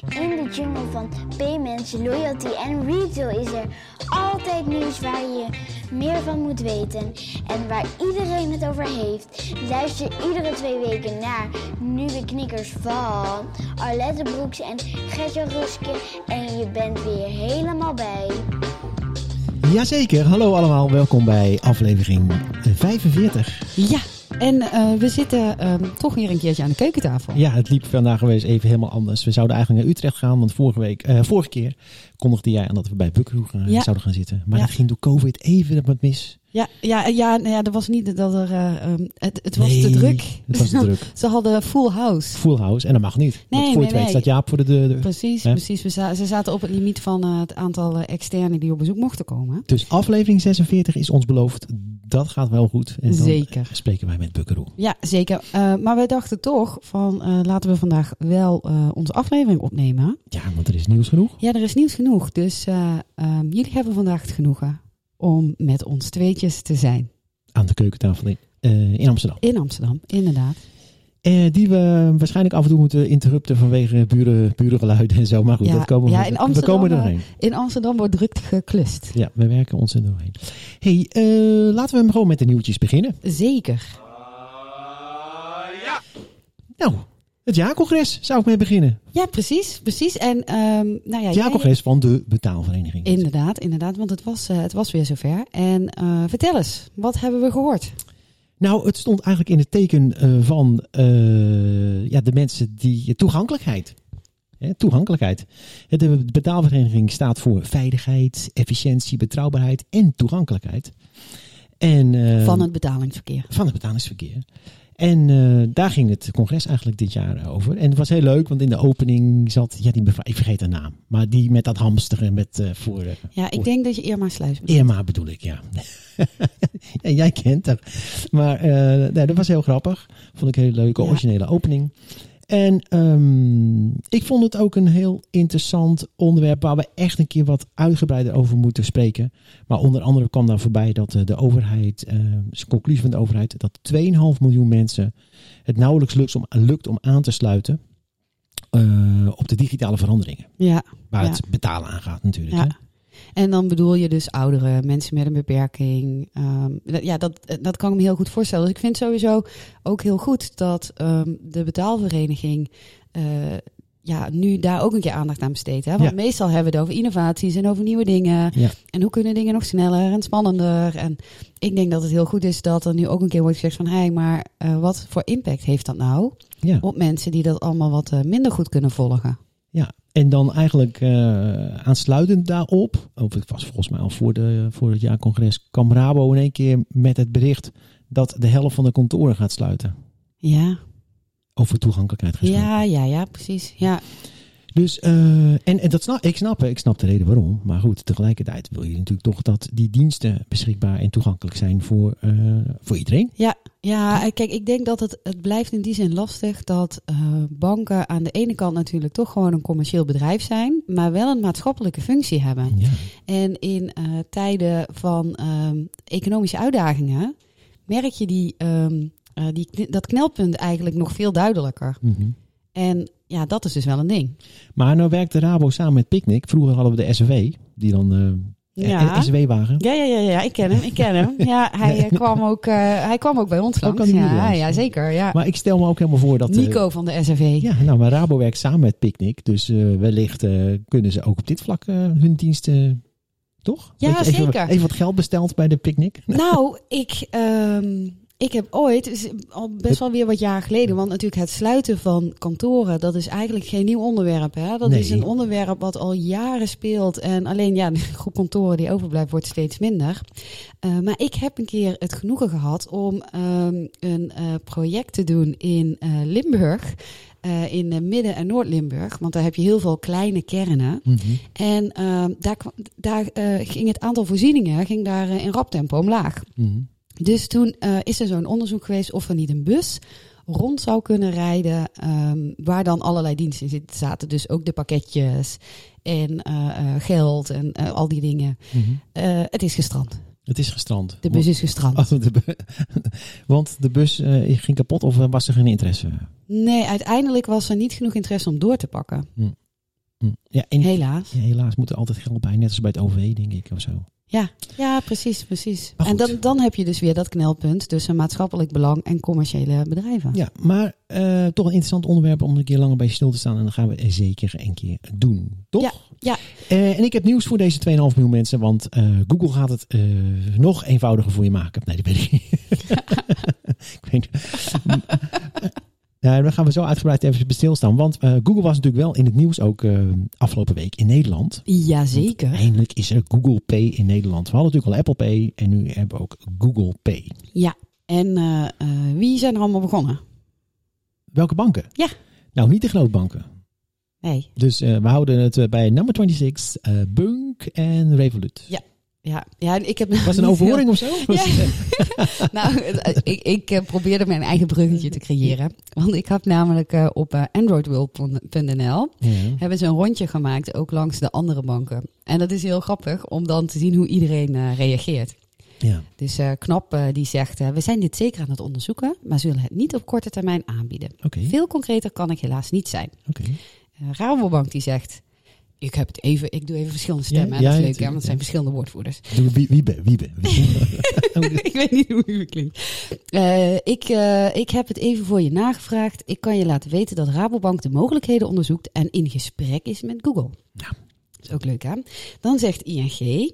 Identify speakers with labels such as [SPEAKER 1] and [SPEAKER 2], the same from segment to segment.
[SPEAKER 1] In de jungle van payments, loyalty en retail is er altijd nieuws waar je meer van moet weten en waar iedereen het over heeft. Luister iedere twee weken naar nieuwe knikkers van Arlette Broeks en Gertje Ruske en je bent weer helemaal bij.
[SPEAKER 2] Jazeker, hallo allemaal, welkom bij aflevering 45.
[SPEAKER 3] Ja, en uh, we zitten um, toch weer een keertje aan de keukentafel.
[SPEAKER 2] Ja, het liep vandaag geweest even helemaal anders. We zouden eigenlijk naar Utrecht gaan, want vorige, week, uh, vorige keer kondigde jij aan dat we bij Bukkeroe ja. zouden gaan zitten. Maar ja. dat ging door COVID even wat mis.
[SPEAKER 3] Ja, ja, ja, nou ja, dat was niet dat er. Uh, het, het was
[SPEAKER 2] nee,
[SPEAKER 3] te druk.
[SPEAKER 2] Het was te druk.
[SPEAKER 3] Ze hadden full house.
[SPEAKER 2] Full house en dat mag niet.
[SPEAKER 3] Nee,
[SPEAKER 2] voor
[SPEAKER 3] nee,
[SPEAKER 2] je
[SPEAKER 3] nee.
[SPEAKER 2] staat Jaap voor de deur.
[SPEAKER 3] Precies,
[SPEAKER 2] Hè?
[SPEAKER 3] precies. We za ze zaten op het limiet van uh, het aantal externen die op bezoek mochten komen.
[SPEAKER 2] Dus aflevering 46 is ons beloofd. Dat gaat wel goed. En dan
[SPEAKER 3] Zeker.
[SPEAKER 2] spreken wij met Bukkeroe.
[SPEAKER 3] Ja, zeker. Uh, maar we dachten toch van laten we vandaag wel onze aflevering opnemen.
[SPEAKER 2] Ja, want er is nieuws genoeg.
[SPEAKER 3] Ja, er is nieuws genoeg. Dus um, jullie hebben vandaag het genoegen om met ons tweetjes te zijn.
[SPEAKER 2] Aan de keukentafel in, uh, in Amsterdam.
[SPEAKER 3] In Amsterdam, inderdaad.
[SPEAKER 2] Uh, die we waarschijnlijk af en toe moeten interrupten vanwege buren, burengeluiden en zo. Maar goed,
[SPEAKER 3] ja,
[SPEAKER 2] dat komen
[SPEAKER 3] ja,
[SPEAKER 2] we,
[SPEAKER 3] in Amsterdam,
[SPEAKER 2] we komen doorheen.
[SPEAKER 3] In Amsterdam wordt druk geklust.
[SPEAKER 2] Ja, we werken ons er doorheen. hey, uh, laten we gewoon met de nieuwtjes beginnen.
[SPEAKER 3] Zeker.
[SPEAKER 4] Ja.
[SPEAKER 2] Nou, het jaarcongres zou ik mee beginnen.
[SPEAKER 3] Ja, precies. precies. En, um, nou ja,
[SPEAKER 2] het jaarcongres van de betaalvereniging.
[SPEAKER 3] Inderdaad, inderdaad. Want het was, uh, het was weer zover. En uh, vertel eens, wat hebben we gehoord?
[SPEAKER 2] Nou, het stond eigenlijk in het teken uh, van ja, de mensen die toegankelijkheid. Hè, toegankelijkheid. De betaalvereniging staat voor veiligheid, efficiëntie, betrouwbaarheid en toegankelijkheid. En, uh,
[SPEAKER 3] van het betalingsverkeer.
[SPEAKER 2] Van het betalingsverkeer. En uh, daar ging het congres eigenlijk dit jaar over. En het was heel leuk, want in de opening zat, ja, die ik vergeet haar naam, maar die met dat hamsteren met uh, voor. Uh,
[SPEAKER 3] ja, ik
[SPEAKER 2] voor,
[SPEAKER 3] denk dat je Irma Sluis bedoelt.
[SPEAKER 2] Irma bedoel ik, ja. ja jij kent haar. Maar nee, dat was heel grappig. Vond ik een hele leuke, ja. originele opening. En um, ik vond het ook een heel interessant onderwerp waar we echt een keer wat uitgebreider over moeten spreken. Maar onder andere kwam daar voorbij dat uh, de overheid, uh, de conclusie van de overheid, dat 2,5 miljoen mensen het nauwelijks lukt om, lukt om aan te sluiten uh, op de digitale veranderingen.
[SPEAKER 3] Ja.
[SPEAKER 2] Waar
[SPEAKER 3] ja.
[SPEAKER 2] het betalen aangaat natuurlijk.
[SPEAKER 3] Ja.
[SPEAKER 2] Hè?
[SPEAKER 3] En dan bedoel je dus ouderen, mensen met een beperking. Um, dat, ja, dat, dat kan ik me heel goed voorstellen. Dus ik vind sowieso ook heel goed dat um, de betaalvereniging uh, ja, nu daar ook een keer aandacht aan besteedt. Hè? Want
[SPEAKER 2] Ja.
[SPEAKER 3] meestal hebben we het over innovaties en over nieuwe dingen.
[SPEAKER 2] Ja.
[SPEAKER 3] En hoe kunnen dingen nog sneller en spannender. En ik denk dat het heel goed is dat er nu ook een keer wordt gezegd van... hé, hey, maar uh, wat voor impact heeft dat nou
[SPEAKER 2] Ja.
[SPEAKER 3] op mensen die dat allemaal wat uh, minder goed kunnen volgen?
[SPEAKER 2] Ja, en dan eigenlijk uh, aansluitend daarop, of het was volgens mij al voor, de, voor het jaarcongres, kwam Rabo in één keer met het bericht dat de helft van de kantoren gaat sluiten.
[SPEAKER 3] Ja,
[SPEAKER 2] Over toegankelijkheid gesproken.
[SPEAKER 3] ja, ja, ja, precies. Ja,
[SPEAKER 2] Dus, uh, en, en dat snap, ik, snap, ik snap de reden waarom. Maar goed, tegelijkertijd wil je natuurlijk toch dat die diensten beschikbaar en toegankelijk zijn voor, uh, voor iedereen.
[SPEAKER 3] Ja, ja, kijk, ik denk dat het, het blijft in die zin lastig dat uh, banken aan de ene kant natuurlijk toch gewoon een commercieel bedrijf zijn, maar wel een maatschappelijke functie hebben.
[SPEAKER 2] Ja.
[SPEAKER 3] En in uh, tijden van um, economische uitdagingen merk je die, um, uh, die, dat knelpunt eigenlijk nog veel duidelijker.
[SPEAKER 2] Mm -hmm.
[SPEAKER 3] En ja, dat is dus wel een ding.
[SPEAKER 2] Maar nou werkt de Rabo samen met Picnic. Vroeger hadden we de SW, die dan
[SPEAKER 3] ja.
[SPEAKER 2] SW-wagen.
[SPEAKER 3] Ja, ja, ja, ja, ik ken hem, ik ken hem. Ja, hij, uh, kwam, ook, uh, hij kwam ook bij ons langs.
[SPEAKER 2] Ook
[SPEAKER 3] ja, ja, zeker. Ja.
[SPEAKER 2] Maar ik stel me ook helemaal voor dat...
[SPEAKER 3] Nico van de SRV.
[SPEAKER 2] Ja, nou, maar Rabo werkt samen met Picnic. Dus wellicht kunnen ze ook op dit vlak hun diensten... Toch?
[SPEAKER 3] Ja,
[SPEAKER 2] even,
[SPEAKER 3] zeker.
[SPEAKER 2] Even wat geld besteld bij de Picnic.
[SPEAKER 3] Nou, ik... Um, ik heb ooit, dus al best wel weer wat jaar geleden, want natuurlijk het sluiten van kantoren, dat is eigenlijk geen nieuw onderwerp. Hè? Dat
[SPEAKER 2] nee.
[SPEAKER 3] is een onderwerp wat al jaren speelt. En alleen ja, de groep kantoren die overblijft wordt steeds minder. Uh, maar ik heb een keer het genoegen gehad om um, een uh, project te doen in uh, Limburg. Uh, in uh, Midden- en Noord-Limburg. Want daar heb je heel veel kleine kernen.
[SPEAKER 2] Mm -hmm.
[SPEAKER 3] En uh, daar, daar ging het aantal voorzieningen ging daar in rap tempo omlaag.
[SPEAKER 2] Mm -hmm.
[SPEAKER 3] Dus toen uh, is er zo'n onderzoek geweest of er niet een bus rond zou kunnen rijden, um, waar dan allerlei diensten in zaten. Dus ook de pakketjes en uh, uh, geld en al die dingen.
[SPEAKER 2] Mhm.
[SPEAKER 3] Mm -hmm. het is gestrand.
[SPEAKER 2] Het is gestrand.
[SPEAKER 3] De bus Want, is gestrand.
[SPEAKER 2] Oh, de bu Want de bus ging kapot of was er geen interesse?
[SPEAKER 3] Nee, uiteindelijk was er niet genoeg interesse om door te pakken.
[SPEAKER 2] Hm. Hm. Ja, en
[SPEAKER 3] Helaas.
[SPEAKER 2] ja, helaas moet er altijd geld bij, net als bij het OV, denk ik, of zo.
[SPEAKER 3] Ja, ja precies, precies. En dan, dan heb je dus weer dat knelpunt tussen maatschappelijk belang en commerciële bedrijven.
[SPEAKER 2] Ja, maar eh, toch een interessant onderwerp om een keer langer bij stil te staan. En dat gaan we zeker een keer doen, toch?
[SPEAKER 3] Ja, ja.
[SPEAKER 2] Eh, en ik heb nieuws voor deze 2,5 miljoen mensen, want eh, Google gaat het nog eenvoudiger voor je maken. Nee, dat weet ik niet. ik weet niet. Ja, daar gaan we zo uitgebreid even stilstaan. Want eh, Google was natuurlijk wel in het nieuws ook eh, afgelopen week in Nederland.
[SPEAKER 3] Jazeker.
[SPEAKER 2] Eindelijk is er Google Pay in Nederland. We hadden natuurlijk al Apple Pay en nu hebben we ook Google Pay.
[SPEAKER 3] Ja. En eh, eh, wie zijn er allemaal begonnen?
[SPEAKER 2] Welke banken?
[SPEAKER 3] Ja.
[SPEAKER 2] Nou, niet de grote banken.
[SPEAKER 3] Nee.
[SPEAKER 2] Dus eh, we houden het eh, bij number 26, eh Bunk en Revolut.
[SPEAKER 3] Ja, ja ik heb
[SPEAKER 2] Was een overhoring of zo?
[SPEAKER 3] Ja. nou, het- ik, ik eh, probeerde mijn eigen bruggetje te creëren. Want ik had namelijk eh, op eh, androidworld.nl
[SPEAKER 2] Ja.
[SPEAKER 3] hebben ze een rondje gemaakt, ook langs de andere banken. En dat is heel grappig om dan te zien hoe iedereen eh, reageert.
[SPEAKER 2] ja.
[SPEAKER 3] Dus eh, Knap eh, die zegt, eh, we zijn dit zeker aan het onderzoeken, maar zullen het niet op korte termijn aanbieden. Veel concreter kan ik helaas niet zijn. Eh, Rabobank die zegt, ik heb het even, ik doe even verschillende stemmen.
[SPEAKER 2] Ja, ja,
[SPEAKER 3] is leuk,
[SPEAKER 2] natuurlijk,
[SPEAKER 3] want het zijn
[SPEAKER 2] ja.
[SPEAKER 3] verschillende woordvoerders.
[SPEAKER 2] Doe Wie, Wiebe, Wiebe. Wiebe.
[SPEAKER 3] ik weet niet hoe u klinkt. Eh, ik, eh, ik heb het even voor je nagevraagd. Ik kan je laten weten dat Rabobank de mogelijkheden onderzoekt en in gesprek is met Google.
[SPEAKER 2] Ja.
[SPEAKER 3] Dat is ook leuk, hè? Dan zegt ING,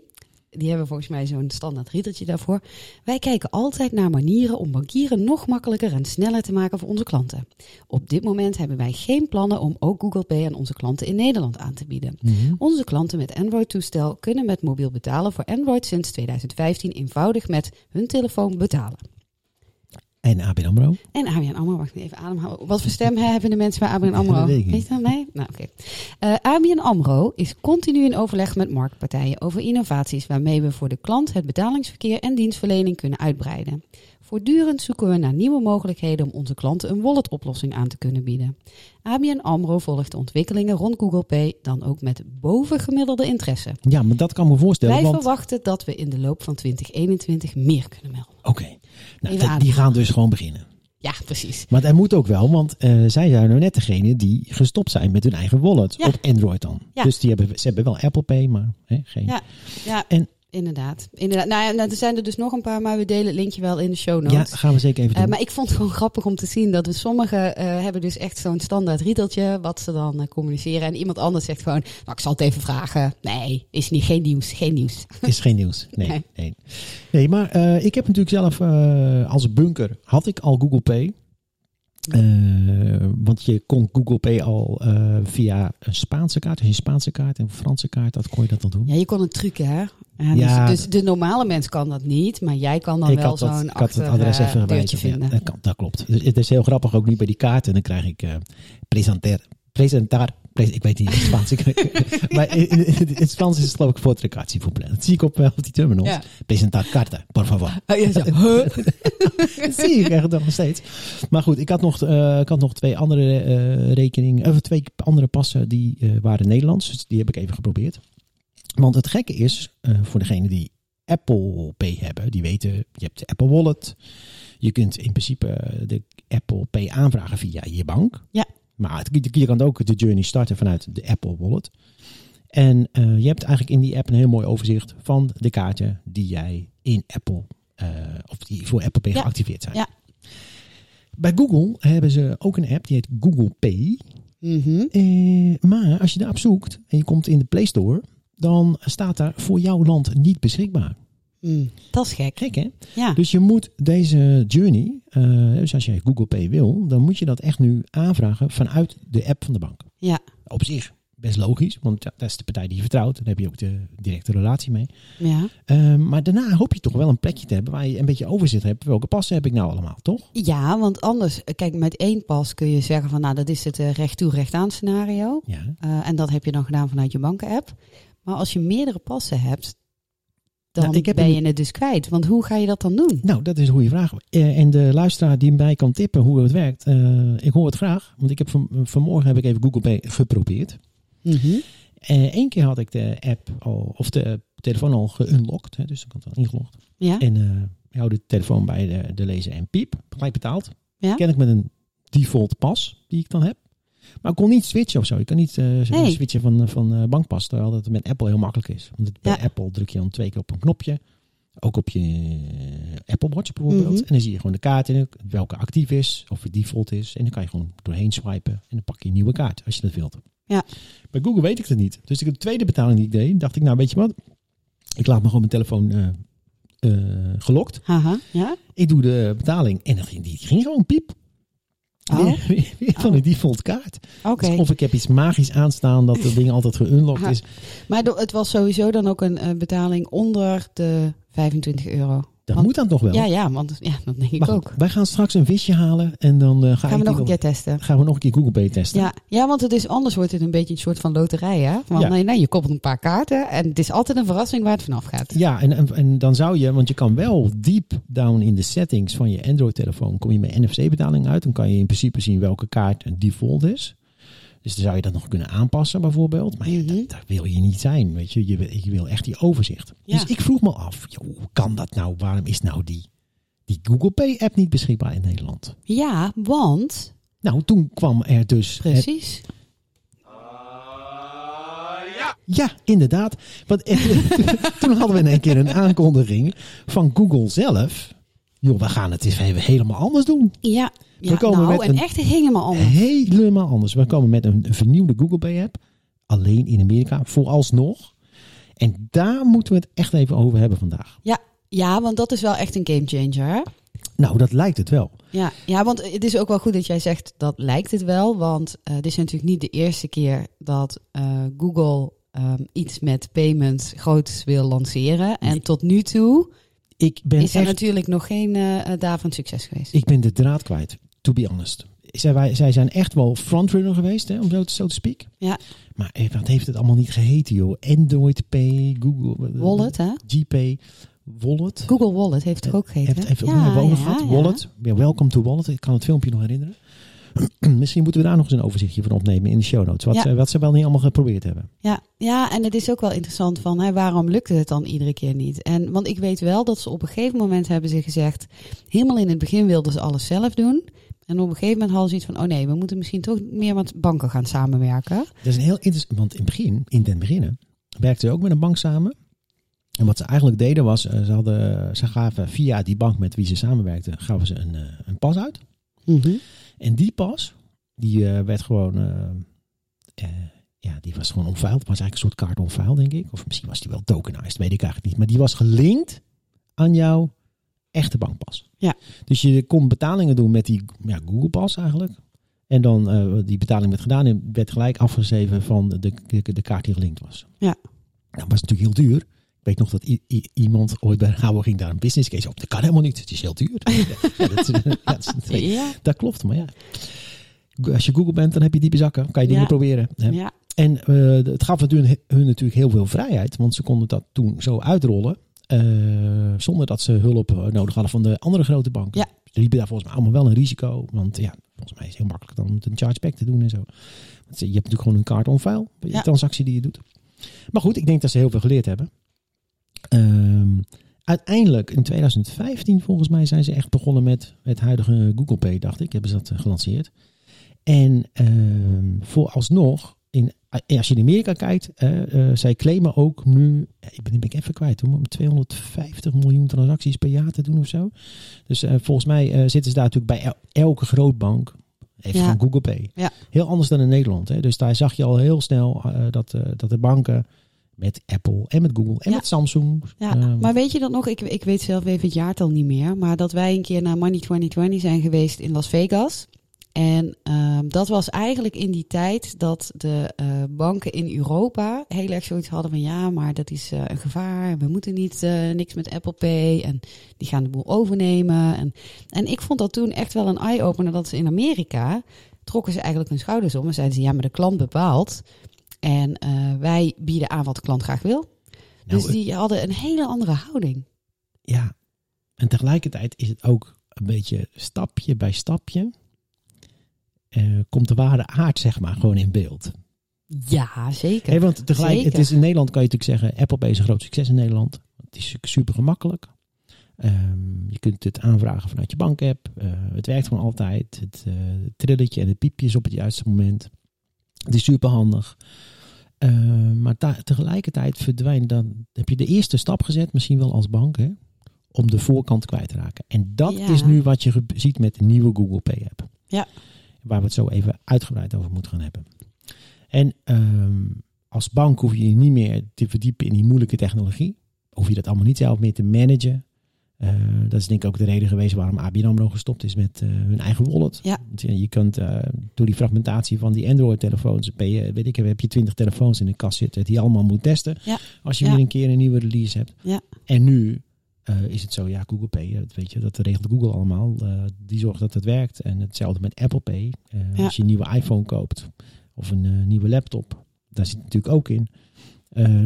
[SPEAKER 3] die hebben volgens mij zo'n standaard riedeltje daarvoor. Wij kijken altijd naar manieren om bankieren nog makkelijker en sneller te maken voor onze klanten. Op dit moment hebben wij geen plannen om ook Google Pay aan onze klanten in Nederland aan te bieden.
[SPEAKER 2] Mhm.
[SPEAKER 3] Onze klanten met Android-toestel kunnen met mobiel betalen voor Android sinds 2015 eenvoudig met hun telefoon betalen.
[SPEAKER 2] En ABN AMRO.
[SPEAKER 3] En ABN AMRO, wacht even ademhouden. Wat voor stem hebben de mensen bij ABN AMRO?
[SPEAKER 2] Dat weet
[SPEAKER 3] je dat? Nee? Nou, oké. Eh, ABN AMRO is continu in overleg met marktpartijen over innovaties waarmee we voor de klant het betalingsverkeer en dienstverlening kunnen uitbreiden. Voortdurend zoeken we naar nieuwe mogelijkheden om onze klanten een wallet-oplossing aan te kunnen bieden. ABN AMRO volgt de ontwikkelingen rond Google Pay dan ook met bovengemiddelde interesse.
[SPEAKER 2] Ja, maar dat kan me voorstellen.
[SPEAKER 3] Wij
[SPEAKER 2] want,
[SPEAKER 3] verwachten dat we in de loop van 2021 meer kunnen melden.
[SPEAKER 2] Oké. Nou, die gaan dus gewoon beginnen.
[SPEAKER 3] Ja, precies.
[SPEAKER 2] Maar dat moet ook wel, want eh, zij zijn nou net degene die gestopt zijn met hun eigen wallet.
[SPEAKER 3] Ja.
[SPEAKER 2] Op Android dan.
[SPEAKER 3] Ja.
[SPEAKER 2] Dus die hebben, ze hebben wel Apple Pay, maar hè, geen.
[SPEAKER 3] Ja, ja
[SPEAKER 2] En-
[SPEAKER 3] inderdaad. inderdaad. Nou, ja, nou, er zijn er dus nog een paar, maar we delen het linkje wel in de show
[SPEAKER 2] Ja,
[SPEAKER 3] notes.
[SPEAKER 2] gaan we zeker even
[SPEAKER 3] Eh,
[SPEAKER 2] doen.
[SPEAKER 3] maar ik vond het gewoon grappig om te zien dat we sommigen eh, hebben dus echt zo'n standaard riedeltje wat ze dan eh, communiceren. En iemand anders zegt gewoon, nou ik zal het even vragen. Nee, is niet, geen nieuws, geen nieuws.
[SPEAKER 2] Is geen nieuws. Nee, nee.
[SPEAKER 3] Nee.
[SPEAKER 2] nee. maar ik heb natuurlijk zelf als bunker had ik al Google Pay. Eh, want je kon Google Pay al eh, via een Spaanse kaart, dus een Spaanse kaart en een Franse kaart, dat kon je dat al doen.
[SPEAKER 3] Ja, je kon een truc hè. Ja,
[SPEAKER 2] Ja.
[SPEAKER 3] dus, dus de normale mens kan dat niet, maar jij kan dan
[SPEAKER 2] ik
[SPEAKER 3] wel zo'n
[SPEAKER 2] ik had het adres
[SPEAKER 3] achter,
[SPEAKER 2] even
[SPEAKER 3] eh, deurtje
[SPEAKER 2] gewijzigd. Ja,
[SPEAKER 3] vinden.
[SPEAKER 2] dat, kan, dat klopt. Dus het is heel grappig, ook nu bij die kaarten. Dan krijg ik eh presenter, presentar, pres- ik weet niet in het Spaans. Maar in, in- in het Frans is het geloof ik voor Dat zie ik op, eh, op die terminals.
[SPEAKER 3] Ja.
[SPEAKER 2] Presentar carta, por favor.
[SPEAKER 3] Oh, ja. Huh?
[SPEAKER 2] Dat zie ik echt nog steeds. Maar goed, ik had nog, eh, ik had nog twee andere eh, rekeningen, of twee andere passen die waren Nederlands. Dus die heb ik even geprobeerd. Want het gekke is, voor degene die Apple Pay hebben, die weten, je hebt de Apple Wallet. Je kunt in principe de Apple Pay aanvragen via je bank.
[SPEAKER 3] Ja.
[SPEAKER 2] Maar het- je kan ook de journey starten vanuit de Apple Wallet. En eh, je hebt eigenlijk in die app een heel mooi overzicht van de kaarten die jij in Apple, eh, of die voor Apple Pay
[SPEAKER 3] Ja.
[SPEAKER 2] geactiveerd zijn.
[SPEAKER 3] Ja.
[SPEAKER 2] Bij Google hebben ze ook een app die heet Google Pay.
[SPEAKER 3] Mhm.
[SPEAKER 2] Eh, maar als je daarop zoekt en je komt in de Play Store, dan staat daar voor jouw land niet beschikbaar.
[SPEAKER 3] Mm, dat is gek.
[SPEAKER 2] Gek hè?
[SPEAKER 3] Ja.
[SPEAKER 2] Dus je moet deze journey, eh, dus als jij Google Pay wil, dan moet je dat echt nu aanvragen vanuit de app van de bank.
[SPEAKER 3] Ja.
[SPEAKER 2] Op zich best logisch, want dat is de partij die je vertrouwt. Daar heb je ook de directe relatie mee.
[SPEAKER 3] ja.
[SPEAKER 2] Eh, maar daarna hoop je toch wel een plekje te hebben waar je een beetje overzicht hebt. Welke passen heb ik nou allemaal, toch?
[SPEAKER 3] Ja, want anders, eh, kijk, met één pas kun je zeggen van, nou, dat is het eh, recht toe, recht aan scenario.
[SPEAKER 2] Ja.
[SPEAKER 3] En dat heb je dan gedaan vanuit je banken-app. Maar als je meerdere passen hebt, dan
[SPEAKER 2] Nou, ik heb
[SPEAKER 3] ben
[SPEAKER 2] een-
[SPEAKER 3] je het dus kwijt. Want hoe ga je dat dan doen?
[SPEAKER 2] Nou, dat is een goede vraag. Eh, en de luisteraar die mij kan tippen hoe het werkt, eh, ik hoor het graag. Want ik heb van, vanmorgen heb ik even Google Pay geprobeerd.
[SPEAKER 3] Mhm.
[SPEAKER 2] Eén keer had ik de app al, of de telefoon al geunlocked. Hè, dus ik had al ingelogd.
[SPEAKER 3] Ja?
[SPEAKER 2] En eh ik hou de telefoon bij de, de lezer en piep, gelijk betaald.
[SPEAKER 3] Ja?
[SPEAKER 2] Ken ik met een default pas die ik dan heb. Maar ik kon niet switchen of zo. Je kan niet eh,
[SPEAKER 3] Nee.
[SPEAKER 2] switchen van, van eh, bankpas. Terwijl dat met Apple heel makkelijk is. Want het- bij
[SPEAKER 3] Ja.
[SPEAKER 2] Apple druk je dan twee keer op een knopje. Ook op je eh, Apple Watch bijvoorbeeld.
[SPEAKER 3] Mhm.
[SPEAKER 2] En dan zie je gewoon de kaart in welke actief is. Of het default is. En dan kan je gewoon doorheen swipen. En dan pak je een nieuwe kaart als je dat wilt.
[SPEAKER 3] Ja.
[SPEAKER 2] Bij Google weet ik het niet. Dus ik de tweede betaling die ik deed. Dacht ik nou weet je wat. Ik laat me gewoon mijn telefoon eh, eh, gelokt.
[SPEAKER 3] Ja?
[SPEAKER 2] Ik doe de betaling. En dan ging, die ging gewoon piep.
[SPEAKER 3] Oh,
[SPEAKER 2] Weer, weer, weer van
[SPEAKER 3] Oh.
[SPEAKER 2] de default kaart. Dus of ik heb iets magisch aanstaan dat de ding altijd geunlocked is.
[SPEAKER 3] Maar het was sowieso dan ook een eh, betaling onder de 25 euro.
[SPEAKER 2] Dat
[SPEAKER 3] Want-
[SPEAKER 2] moet dan toch wel?
[SPEAKER 3] Ja, ja, want ja, dat denk ik
[SPEAKER 2] goed,
[SPEAKER 3] ook.
[SPEAKER 2] wij gaan straks een visje halen en dan ga
[SPEAKER 3] Gaan we nog een keer testen.
[SPEAKER 2] gaan we nog een keer Google Pay testen.
[SPEAKER 3] Ja, ja, want het is, anders wordt het een beetje een soort van loterij, hè? Want
[SPEAKER 2] Ja.
[SPEAKER 3] nee, nee, je koppelt een paar kaarten en het is altijd een verrassing waar het vanaf gaat.
[SPEAKER 2] Ja, en, en, en dan zou je, want je kan wel deep down in de settings van je Android-telefoon, kom je met NFC-betaling uit. Dan kan je in principe zien welke kaart een default is. Dus dan zou je dat nog kunnen aanpassen bijvoorbeeld. Maar ja,
[SPEAKER 3] Mhm.
[SPEAKER 2] dat, daar wil je niet zijn, weet je. Je wil, je wil echt die overzicht.
[SPEAKER 3] Ja.
[SPEAKER 2] Dus ik vroeg me af, joh, hoe kan dat nou? Waarom is nou die, die Google Pay-app niet beschikbaar in Nederland?
[SPEAKER 3] Ja, want,
[SPEAKER 2] Nou, toen kwam er dus... het-
[SPEAKER 3] precies.
[SPEAKER 4] Ah, ja.
[SPEAKER 2] ja, inderdaad. Want toen hadden we in één keer een aankondiging van Google zelf. Joh, we gaan het eens even helemaal anders doen.
[SPEAKER 3] Ja,
[SPEAKER 2] We komen
[SPEAKER 3] nou,
[SPEAKER 2] met
[SPEAKER 3] en
[SPEAKER 2] een-
[SPEAKER 3] echt helemaal anders.
[SPEAKER 2] Helemaal anders. We komen met een vernieuwde Google Pay app. Alleen in Amerika, vooralsnog. En daar moeten we het echt even over hebben vandaag.
[SPEAKER 3] Ja, ja, want dat is wel echt een gamechanger, hè?
[SPEAKER 2] Nou, dat lijkt het wel.
[SPEAKER 3] Ja, ja, want het is ook wel goed dat jij zegt dat lijkt het wel. Want eh dit is natuurlijk niet de eerste keer dat eh, Google ehm, iets met payments groots wil lanceren. En
[SPEAKER 2] Nee.
[SPEAKER 3] tot nu toe
[SPEAKER 2] Ik ben,
[SPEAKER 3] is er
[SPEAKER 2] echt,
[SPEAKER 3] natuurlijk nog geen eh daarvan succes geweest.
[SPEAKER 2] ik ben de draad kwijt, to be honest. Zij, wij, zij zijn echt wel frontrunner geweest, hè, om zo te, zo te speak.
[SPEAKER 3] Ja.
[SPEAKER 2] Maar eh, wat heeft het allemaal niet geheten, joh? Android Pay, Google... eh,
[SPEAKER 3] Wallet, hè?
[SPEAKER 2] GPay, Wallet.
[SPEAKER 3] Google Wallet heeft het ook gegeten.
[SPEAKER 2] Heeft, heeft
[SPEAKER 3] ja.
[SPEAKER 2] Wallet. Ja, welcome to Wallet. Ik kan het filmpje nog herinneren. Misschien moeten we daar nog eens een overzichtje van opnemen in de show notes. Wat, ze, wat ze wel niet allemaal geprobeerd hebben.
[SPEAKER 3] Ja, ja, en het is ook wel interessant van hè, waarom lukte het dan iedere keer niet? En, want ik weet wel dat ze op een gegeven moment hebben ze gezegd, helemaal in het begin wilden ze alles zelf doen. En op een gegeven moment hadden ze iets van, oh nee, we moeten misschien toch meer met banken gaan samenwerken.
[SPEAKER 2] Dat is een heel interessant. Want in het begin, in den beginnen, werkten ze ook met een bank samen. En wat ze eigenlijk deden was, eh, ze, hadden, ze gaven via die bank met wie ze samenwerkten, gaven ze een, eh, een pas uit. En die pas, die eh, werd gewoon, ja, die was gewoon onveild. Het was eigenlijk een soort kaart onveild, denk ik. Of misschien was die wel tokenized, weet ik eigenlijk niet. Maar die was gelinkt aan jouw echte bankpas.
[SPEAKER 3] Ja.
[SPEAKER 2] Dus je kon betalingen doen met die ja, Google Pas eigenlijk. En dan eh, die betaling werd gedaan en werd gelijk afgeschreven van de, de, de kaart die gelinkt was.
[SPEAKER 3] Ja.
[SPEAKER 2] Nou, was natuurlijk heel duur. Ik weet nog dat iemand ooit bij Rabo ging daar een business case op. Dat kan helemaal niet. Het is heel duur. ja, dat, ja, dat.
[SPEAKER 3] Ja,
[SPEAKER 2] dat klopt, maar ja. Als je Google bent, dan heb je diepe zakken. Kan je dingen proberen. Hè?
[SPEAKER 3] ja,
[SPEAKER 2] En eh, het gaf hun natuurlijk heel veel vrijheid. Want ze konden dat toen zo uitrollen. Eh, zonder dat ze hulp eh, nodig hadden van de andere grote banken.
[SPEAKER 3] Ja.
[SPEAKER 2] Ze liepen daar volgens mij allemaal wel een risico. Want ja, volgens mij is het heel makkelijk dan met een chargeback te doen en zo. Want je hebt natuurlijk gewoon een kaart on file. Bij je
[SPEAKER 3] Ja.
[SPEAKER 2] transactie die je doet. Maar goed, ik denk dat ze heel veel geleerd hebben. Ehm, uiteindelijk in 2015 volgens mij zijn ze echt begonnen met het huidige Google Pay, dacht ik. Hebben ze dat eh, gelanceerd. En ehm vooralsnog, in, eh, als je in Amerika kijkt, eh, zij claimen ook nu, ik ben, ben ik even kwijt, om 250 miljoen transacties per jaar te doen of zo. Dus volgens mij zitten ze daar natuurlijk bij el- elke grootbank. Heeft
[SPEAKER 3] Ja.
[SPEAKER 2] gewoon Google Pay.
[SPEAKER 3] Ja.
[SPEAKER 2] Heel anders dan in Nederland. Hè? Dus daar zag je al heel snel dat, dat de banken met Apple en met Google en
[SPEAKER 3] Ja.
[SPEAKER 2] met Samsung.
[SPEAKER 3] ja. maar weet je dat nog? Ik, ik weet zelf even het jaartal niet meer. Maar dat wij een keer naar Money 2020 zijn geweest in Las Vegas. En ehm, dat was eigenlijk in die tijd dat de eh, banken in Europa heel erg zoiets hadden van ja, maar dat is eh, een gevaar. We moeten niet eh, niks met Apple Pay en die gaan de boel overnemen. En, en ik vond dat toen echt wel een eye-opener dat ze in Amerika trokken ze eigenlijk hun schouders om en zeiden ze ja, maar de klant bepaalt. En wij bieden aan wat de klant graag wil.
[SPEAKER 2] nou,
[SPEAKER 3] dus die hadden een hele andere houding.
[SPEAKER 2] Ja, en tegelijkertijd is het ook een beetje stapje bij stapje. Eh, komt de ware aard, zeg maar, gewoon in beeld.
[SPEAKER 3] Ja, zeker.
[SPEAKER 2] Hè, want tegelijk,
[SPEAKER 3] Zeker.
[SPEAKER 2] het is in Nederland kan je natuurlijk zeggen, Apple Pay is een groot succes in Nederland. Het is super gemakkelijk. Ehm, je kunt het aanvragen vanuit je bankapp. Eh, het werkt gewoon altijd. Het eh, trilletje en het piepje is op het juiste moment. Het is super handig. maar ta- tegelijkertijd verdwijnt dan. Heb je de eerste stap gezet, misschien wel als bank, hè, om de voorkant kwijt te raken. En dat
[SPEAKER 3] Ja.
[SPEAKER 2] is nu wat je ziet met de nieuwe Google Pay app.
[SPEAKER 3] Ja.
[SPEAKER 2] Waar we het zo even uitgebreid over moeten gaan hebben. En ehm, als bank hoef je je niet meer te verdiepen in die moeilijke technologie. Hoef je dat allemaal niet zelf meer te managen. Eh, dat is denk ik ook de reden geweest waarom ABN AMRO gestopt is met eh, hun eigen wallet.
[SPEAKER 3] Ja.
[SPEAKER 2] Want ja, je kunt eh, door die fragmentatie van die Android-telefoons, weet ik, heb je twintig telefoons in de kast zitten die je allemaal moet testen.
[SPEAKER 3] Ja.
[SPEAKER 2] Als je weer een keer een nieuwe release hebt.
[SPEAKER 3] Ja.
[SPEAKER 2] En nu eh, is het zo, ja, Google Pay, dat weet je, dat regelt Google allemaal. Eh, die zorgt dat het werkt. En hetzelfde met Apple Pay. Eh,
[SPEAKER 3] Ja.
[SPEAKER 2] Als je een nieuwe iPhone koopt of een nieuwe laptop, daar zit het natuurlijk ook in.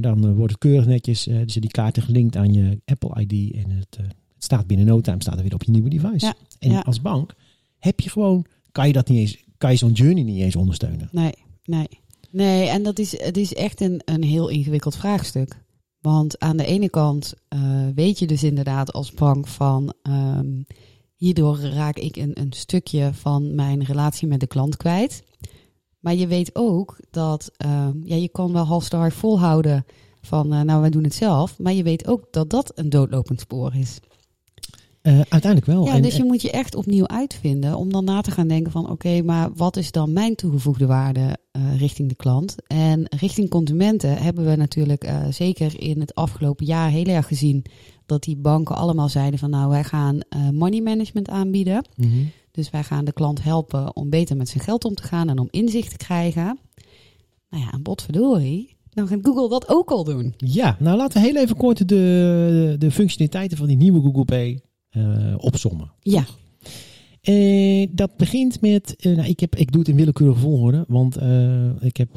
[SPEAKER 2] Dan wordt het keurig netjes, dus die kaarten gelinkt aan je Apple ID. En het, het staat binnen no time, staat er weer op je nieuwe device.
[SPEAKER 3] Ja,
[SPEAKER 2] En
[SPEAKER 3] ja.
[SPEAKER 2] als bank heb je gewoon, kan je dat niet eens, kan je zo'n journey niet eens ondersteunen.
[SPEAKER 3] Nee, nee. Nee, en dat is, het is echt een, een heel ingewikkeld vraagstuk. Want aan de ene kant eh, weet je dus inderdaad als bank van... ehm, hierdoor raak ik een, een stukje van mijn relatie met de klant kwijt. Maar je weet ook dat ehm, ja, je kan wel halstar volhouden van... eh, nou, wij doen het zelf. Maar je weet ook dat dat een doodlopend spoor is.
[SPEAKER 2] Eh, uiteindelijk wel.
[SPEAKER 3] Ja,
[SPEAKER 2] En-
[SPEAKER 3] dus je moet je echt opnieuw uitvinden om dan na te gaan denken van oké, maar wat is dan mijn toegevoegde waarde eh, richting de klant? En richting consumenten hebben we natuurlijk eh, zeker in het afgelopen jaar heel erg gezien dat die banken allemaal zeiden van nou wij gaan money management aanbieden.
[SPEAKER 2] Mhm.
[SPEAKER 3] Dus wij gaan de klant helpen om beter met zijn geld om te gaan en om inzicht te krijgen. Nou ja, en botverdorie, dan gaat Google dat ook al doen.
[SPEAKER 2] Ja, nou laten we heel even kort de, de functionaliteiten van die nieuwe Google Pay eh opsommen.
[SPEAKER 3] Ja,
[SPEAKER 2] Eh, dat begint met, eh, nou, ik, heb, ik doe het in willekeurige volgorde, want ik heb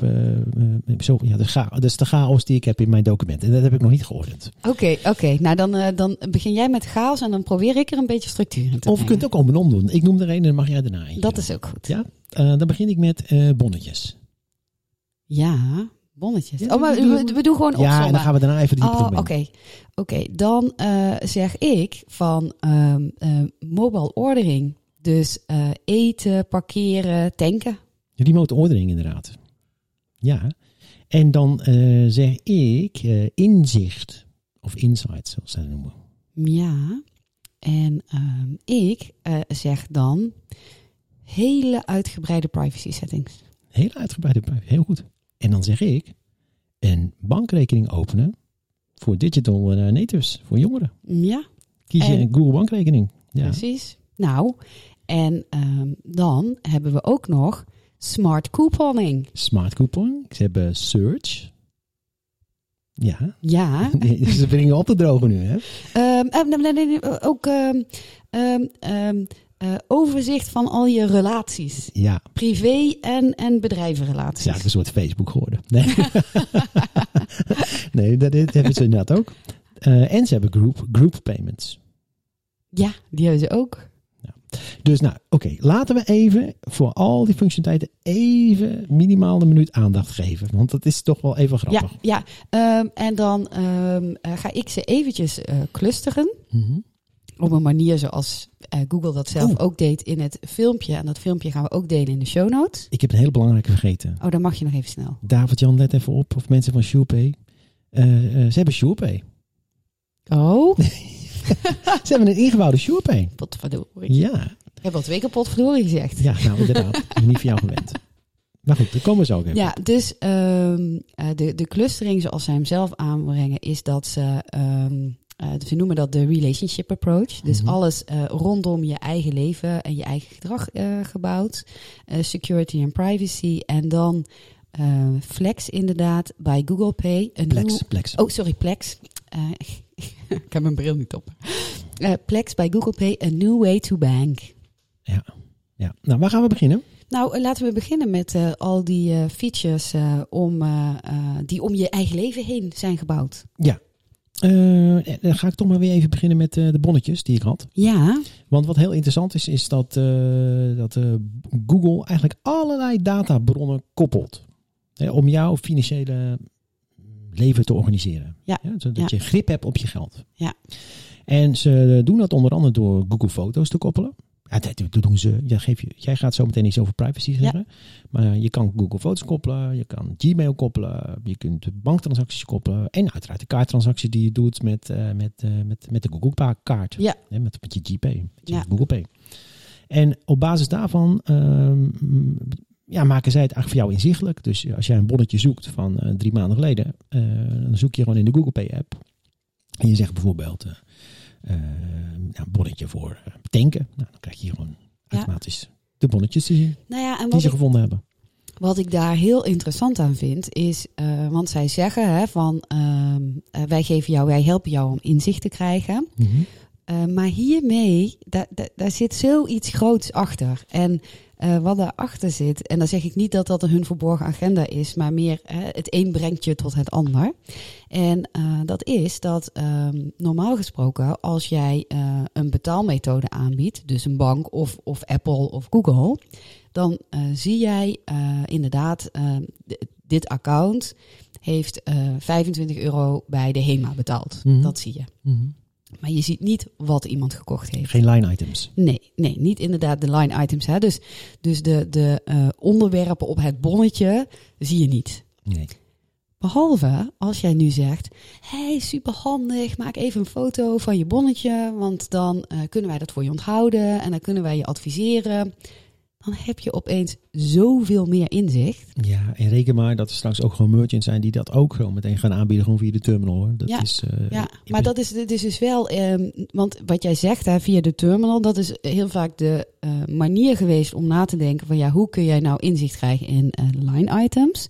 [SPEAKER 2] zo, ja, de cha- dat is de chaos die ik heb in mijn document. En dat heb ik nog niet geordend.
[SPEAKER 3] oké, oké. Nou dan, dan begin jij met chaos en dan probeer ik er een beetje structuur in te
[SPEAKER 2] Of je kunt
[SPEAKER 3] brengen.
[SPEAKER 2] ook om en om doen. Ik noem er een en dan mag jij daarna eentje
[SPEAKER 3] Dat is ook goed.
[SPEAKER 2] Ja, dan begin ik met bonnetjes.
[SPEAKER 3] Ja, bonnetjes.
[SPEAKER 2] Ja,
[SPEAKER 3] oh, maar
[SPEAKER 2] we doen-
[SPEAKER 3] we, we doen gewoon
[SPEAKER 2] Ja, en dan gaan we daarna even dieper
[SPEAKER 3] Oh,
[SPEAKER 2] op in.
[SPEAKER 3] oké. Oké, dan eh, zeg ik van ehm eh, mobile ordering. Dus eh, eten, parkeren, tanken.
[SPEAKER 2] Remote ordering inderdaad. Ja. En dan eh, zeg ik eh, inzicht. Of insight, zoals ze dat noemen.
[SPEAKER 3] Ja. En ehm, ik eh, zeg dan hele uitgebreide privacy settings.
[SPEAKER 2] Hele uitgebreide privacy. Heel goed. En dan zeg ik een bankrekening openen voor digital eh, natives, voor jongeren.
[SPEAKER 3] Ja,
[SPEAKER 2] Kies je
[SPEAKER 3] En-
[SPEAKER 2] een Google bankrekening. Ja.
[SPEAKER 3] precies. Nou, en ehm, dan hebben we ook nog smart couponing.
[SPEAKER 2] Smart coupon. Ze hebben search. Ja.
[SPEAKER 3] Ja,
[SPEAKER 2] Ze brengen op te drogen nu, hè?
[SPEAKER 3] Nee, nee, ook eh, overzicht van al je relaties.
[SPEAKER 2] Ja.
[SPEAKER 3] Privé- en, en bedrijvenrelaties.
[SPEAKER 2] Ja, het is een soort Facebook geworden. Nee, nee dat, hebben ze inderdaad ook. Eh, en ze hebben group, group payments.
[SPEAKER 3] Ja, die hebben ze ook.
[SPEAKER 2] Dus nou, oké, laten we even voor al die functionaliteiten even minimaal een minuut aandacht geven. Want dat is toch wel even
[SPEAKER 3] Ja,
[SPEAKER 2] grappig.
[SPEAKER 3] ja. Ehm, en dan ehm, eh, ga ik ze eventjes clusteren.
[SPEAKER 2] Mhm.
[SPEAKER 3] Op een manier zoals eh, Google dat zelf
[SPEAKER 2] Oh.
[SPEAKER 3] ook deed in het filmpje. En dat filmpje gaan we ook delen in de show notes.
[SPEAKER 2] Ik heb een hele belangrijke vergeten.
[SPEAKER 3] Oh, dan mag je nog even snel.
[SPEAKER 2] David-Jan, let even op. Of mensen van SurePay. Eh, eh, ze hebben SurePay.
[SPEAKER 3] Oh,
[SPEAKER 2] Ze hebben een ingebouwde SurePay.
[SPEAKER 3] potverdorie.
[SPEAKER 2] Ja,
[SPEAKER 3] Ik heb al twee keer potverdorie gezegd.
[SPEAKER 2] ja nou inderdaad. Niet van jou gewend. Maar goed, daar komen zo ook even.
[SPEAKER 3] Ja, dus ehm, eh, de, de clustering zoals zij hem zelf aanbrengen is dat ze, ehm, eh, ze noemen dat de relationship approach. Dus
[SPEAKER 2] Mhm.
[SPEAKER 3] alles eh, rondom je eigen leven en je eigen gedrag eh, gebouwd. Security en privacy. En dan Flex inderdaad bij Google Pay. Een
[SPEAKER 2] Plex,
[SPEAKER 3] nieuw-
[SPEAKER 2] Plex.
[SPEAKER 3] Oh, sorry, Plex. Ik heb mijn bril niet op. Plex bij Google Pay, a new way to bank.
[SPEAKER 2] Ja. ja. Nou, waar gaan we beginnen?
[SPEAKER 3] Nou, laten we beginnen met al die features om, die om je eigen leven heen zijn gebouwd.
[SPEAKER 2] Eh, dan ga ik toch maar weer even beginnen met eh, de bonnetjes die ik had.
[SPEAKER 3] Ja,
[SPEAKER 2] Want wat heel interessant is, is dat, eh, dat Google eigenlijk allerlei databronnen koppelt. Hè, om jouw financiële leven te organiseren.
[SPEAKER 3] Ja.
[SPEAKER 2] zodat
[SPEAKER 3] Ja.
[SPEAKER 2] je grip hebt op je geld.
[SPEAKER 3] Ja.
[SPEAKER 2] En ze doen dat onder andere door Google Foto's te koppelen. Ja, dat, dat doen ze. Ja, geef je, jij gaat zo meteen iets over privacy zeggen. Maar je kan Google Foto's koppelen, je kan Gmail koppelen, je kunt banktransacties koppelen. En uiteraard de kaarttransacties die je doet met, eh, met, eh, met, met de Google kaart.
[SPEAKER 3] Ja.
[SPEAKER 2] Met, met je GPay, met je
[SPEAKER 3] Ja.
[SPEAKER 2] Google Pay. En op basis daarvan ehm, ja, maken zij het eigenlijk voor jou inzichtelijk. Dus als jij een bonnetje zoekt van eh, drie maanden geleden, dan zoek je gewoon in de Google Pay app. En je zegt bijvoorbeeld eh, een bonnetje voor eh, tanken. Nou, dan krijg je gewoon
[SPEAKER 3] Ja.
[SPEAKER 2] automatisch de bonnetjes te zien
[SPEAKER 3] Nou ja, en
[SPEAKER 2] die ze
[SPEAKER 3] ik,
[SPEAKER 2] gevonden hebben.
[SPEAKER 3] wat ik daar heel interessant aan vind, is, eh, want zij zeggen hè, van ehm, eh, wij geven jou, wij helpen jou om inzicht te krijgen.
[SPEAKER 2] Mhm.
[SPEAKER 3] Maar hiermee, daar, daar, daar zit zoiets groots achter. En eh, wat daarachter zit, en dan zeg ik niet dat dat hun verborgen agenda is, maar meer hè, het een brengt je tot het ander. En eh, dat is dat ehm, normaal gesproken, als jij eh, een betaalmethode aanbiedt, dus een bank of, of Apple of Google, dan zie jij inderdaad, dit account heeft eh 25 euro bij de HEMA betaald.
[SPEAKER 2] Mhm.
[SPEAKER 3] Dat zie je.
[SPEAKER 2] Mhm.
[SPEAKER 3] Maar je ziet niet wat iemand gekocht heeft.
[SPEAKER 2] Geen line items.
[SPEAKER 3] Nee, nee, niet inderdaad de line items. Hè. Dus, dus de, de eh, onderwerpen op het bonnetje zie je niet.
[SPEAKER 2] Nee.
[SPEAKER 3] Behalve als jij nu zegt: hey, superhandig, maak even een foto van je bonnetje, want dan eh, kunnen wij dat voor je onthouden en dan kunnen wij je adviseren. Dan heb je opeens zoveel meer inzicht.
[SPEAKER 2] Ja, en reken maar dat er straks ook gewoon merchants zijn die dat ook gewoon meteen gaan aanbieden, gewoon via de terminal hoor. Dat
[SPEAKER 3] Ja,
[SPEAKER 2] is, eh,
[SPEAKER 3] Ja, maar dat is, dit is dus wel, ehm, want wat jij zegt hè, via de terminal, dat is heel vaak de eh, manier geweest om na te denken van ja, hoe kun jij nou inzicht krijgen in eh, line items?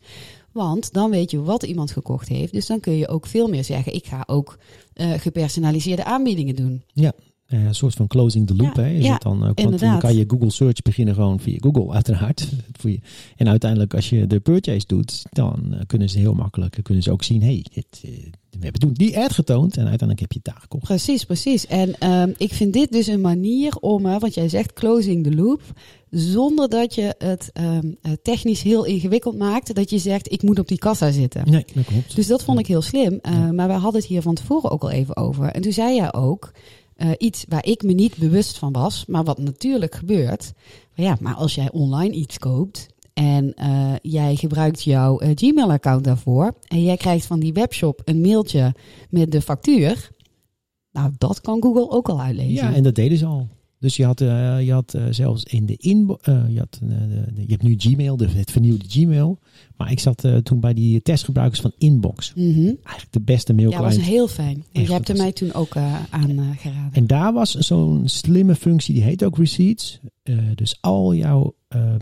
[SPEAKER 3] Want dan weet je wat iemand gekocht heeft. Dus dan kun je ook veel meer zeggen. Ik ga ook gepersonaliseerde aanbiedingen doen.
[SPEAKER 2] Eh, een soort van closing the loop,
[SPEAKER 3] Ja,
[SPEAKER 2] hè, is
[SPEAKER 3] ja,
[SPEAKER 2] het dan ook. Want dan kan je Google Search beginnen gewoon via Google, uiteraard. Voor je. En uiteindelijk, als je de purchase doet, dan eh, kunnen ze heel makkelijk, eh, kunnen ze ook zien, hey, dit, eh, we hebben toen die ad getoond en uiteindelijk heb je het daar gekocht.
[SPEAKER 3] Precies, precies. En ehm, ik vind dit dus een manier om, hè, want jij zegt closing the loop, zonder dat je het ehm, eh, technisch heel ingewikkeld maakt. Dat je zegt, ik moet op die kassa zitten.
[SPEAKER 2] Nee, dat klopt.
[SPEAKER 3] Dus dat vond ik heel slim. Uh,
[SPEAKER 2] Ja.
[SPEAKER 3] Maar we hadden het hier van tevoren ook al even over. En toen zei jij ook uh, iets waar ik me niet bewust van was, maar wat natuurlijk gebeurt. Maar ja, maar als jij online iets koopt en uh, jij gebruikt jouw uh, Gmail-account daarvoor en jij krijgt van die webshop een mailtje met de factuur. Nou, dat kan Google ook al uitlezen.
[SPEAKER 2] Ja, en dat deden ze al. Dus je had, uh, je had uh, zelfs in de inbox, uh, je, had, de, de, je hebt nu Gmail, de, het vernieuwde Gmail. Maar ik zat toen bij die testgebruikers van Inbox.
[SPEAKER 3] Mm -hmm.
[SPEAKER 2] Eigenlijk de beste mailclient.
[SPEAKER 3] Ja, dat was heel fijn. En je hebt er mij toen ook aan geraden.
[SPEAKER 2] En daar was zo'n slimme functie, die heet ook Receipts. Dus al jouw,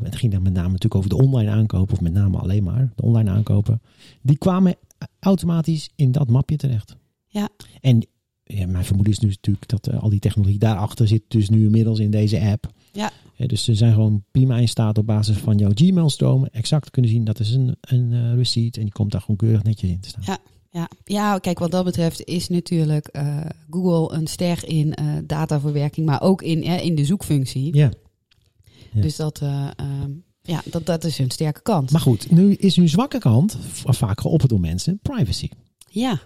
[SPEAKER 2] het ging dan met name natuurlijk over de online aankopen, of met name alleen maar de online aankopen. Die kwamen automatisch in dat mapje terecht.
[SPEAKER 3] Ja.
[SPEAKER 2] En ja, mijn vermoeden is nu natuurlijk dat uh, al die technologie daarachter zit, dus nu inmiddels in deze app.
[SPEAKER 3] Ja.
[SPEAKER 2] ja dus ze zijn gewoon prima in staat op basis van jouw Gmail-stromen exact kunnen zien dat is een, een uh, receipt en die komt daar gewoon keurig netjes in te staan.
[SPEAKER 3] Ja. Ja, ja, kijk, wat dat betreft is natuurlijk Google een ster in dataverwerking, maar ook in, in de zoekfunctie.
[SPEAKER 2] Ja.
[SPEAKER 3] ja. Dus dat, ja, dat, dat is hun sterke kant.
[SPEAKER 2] Maar goed, nu is hun zwakke kant vaak geopperd door mensen, privacy.
[SPEAKER 3] Ja,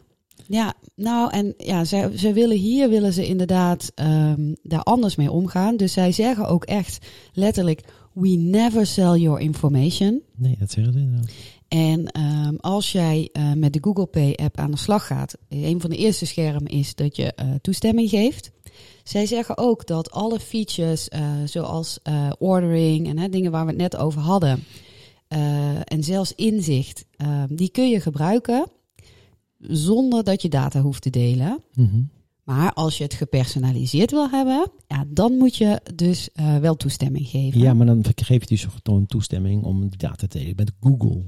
[SPEAKER 3] ja, nou en ja, zij, zij willen hier willen ze inderdaad um, daar anders mee omgaan. Dus zij zeggen ook echt letterlijk: We never sell your information.
[SPEAKER 2] Nee, dat zeggen ze inderdaad.
[SPEAKER 3] En um, als jij uh, met de Google Pay app aan de slag gaat, een van de eerste schermen is dat je uh, toestemming geeft. Zij zeggen ook dat alle features uh, zoals ordering en hè, dingen waar we het net over hadden, en zelfs inzicht, die kun je gebruiken zonder dat je data hoeft te delen.
[SPEAKER 2] Mm -hmm.
[SPEAKER 3] Maar als je het gepersonaliseerd wil hebben, ja, dan moet je dus uh, wel toestemming geven.
[SPEAKER 2] Ja, maar dan geef je dus gewoon toestemming om die data te delen met Google.